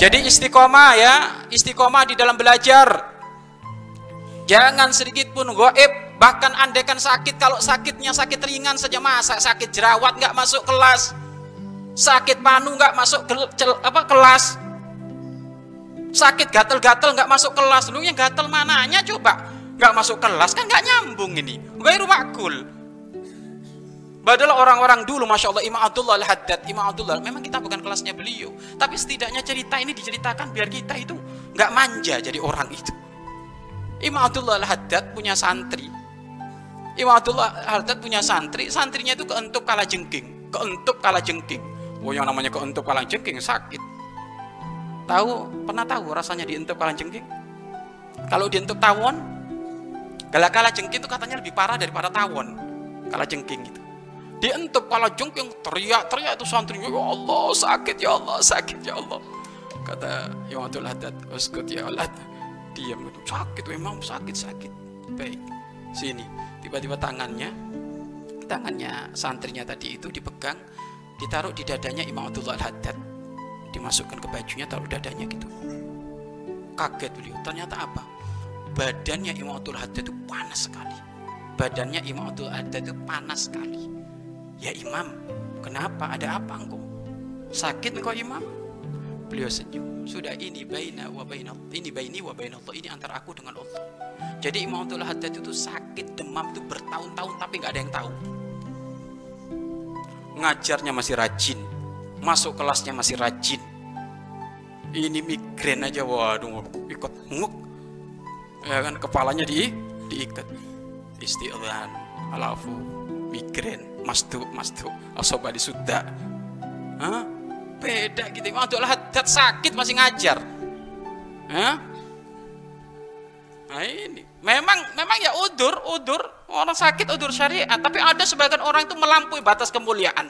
Jadi istiqomah ya, istiqomah di dalam belajar. Jangan sedikit pun goib, bahkan andekan sakit, kalau sakitnya sakit ringan saja masa sakit jerawat nggak masuk kelas, sakit panu nggak masuk ke, cel, apa kelas, sakit gatel-gatel nggak masuk kelas, lu yang gatel mananya coba? Nggak masuk kelas kan nggak nyambung ini, rumah makul. Padahal orang-orang dulu, Masya Allah, Imam Abdullah Al-Haddad, Imam Abdullah, memang kita bukan kelasnya beliau. Tapi setidaknya cerita ini diceritakan biar kita itu nggak manja jadi orang itu. Imam Abdullah Al-Haddad punya santri. Imam Abdullah Al-Haddad punya santri, santrinya itu keentuk kala jengking. Keentuk kala jengking. Oh yang namanya keentuk kala jengking sakit. Tahu, pernah tahu rasanya dientuk kala jengking? Kalau dientuk tawon, kala kala jengking itu katanya lebih parah daripada tawon. Kala jengking itu dientup kepala jengking teriak-teriak itu santrinya ya Allah sakit ya Allah sakit ya Allah. Kata Abdul Haddad uskut ya Allah. Diam itu sakit memang sakit sakit. Baik sini. Tiba-tiba tangannya tangannya santrinya tadi itu dipegang ditaruh di dadanya Imam Abdullah Haddad dimasukkan ke bajunya taruh dadanya gitu. Kaget beliau. Ternyata apa? Badannya Imam Abdul Haddad itu panas sekali. Badannya Imam Abdul Haddad itu panas sekali Ya imam, kenapa? Ada apa engkau? Sakit engkau imam? Beliau senyum. Sudah ini baina wa baina ini baini wa baina Allah. Ini antara aku dengan Allah. Jadi Imam Abdul Haddad itu sakit demam itu bertahun-tahun tapi nggak ada yang tahu. Ngajarnya masih rajin, masuk kelasnya masih rajin. Ini migrain aja, waduh, ikut nguk, ya kan kepalanya di diikat. Istighfar, alafu, migrain masdu masdu asoba di sudah Hah? beda gitu. Abdul Haddad sakit masih ngajar. Hah? nah ini. Memang memang ya udur udur. Orang sakit udur syariat. Tapi ada sebagian orang itu melampaui batas kemuliaan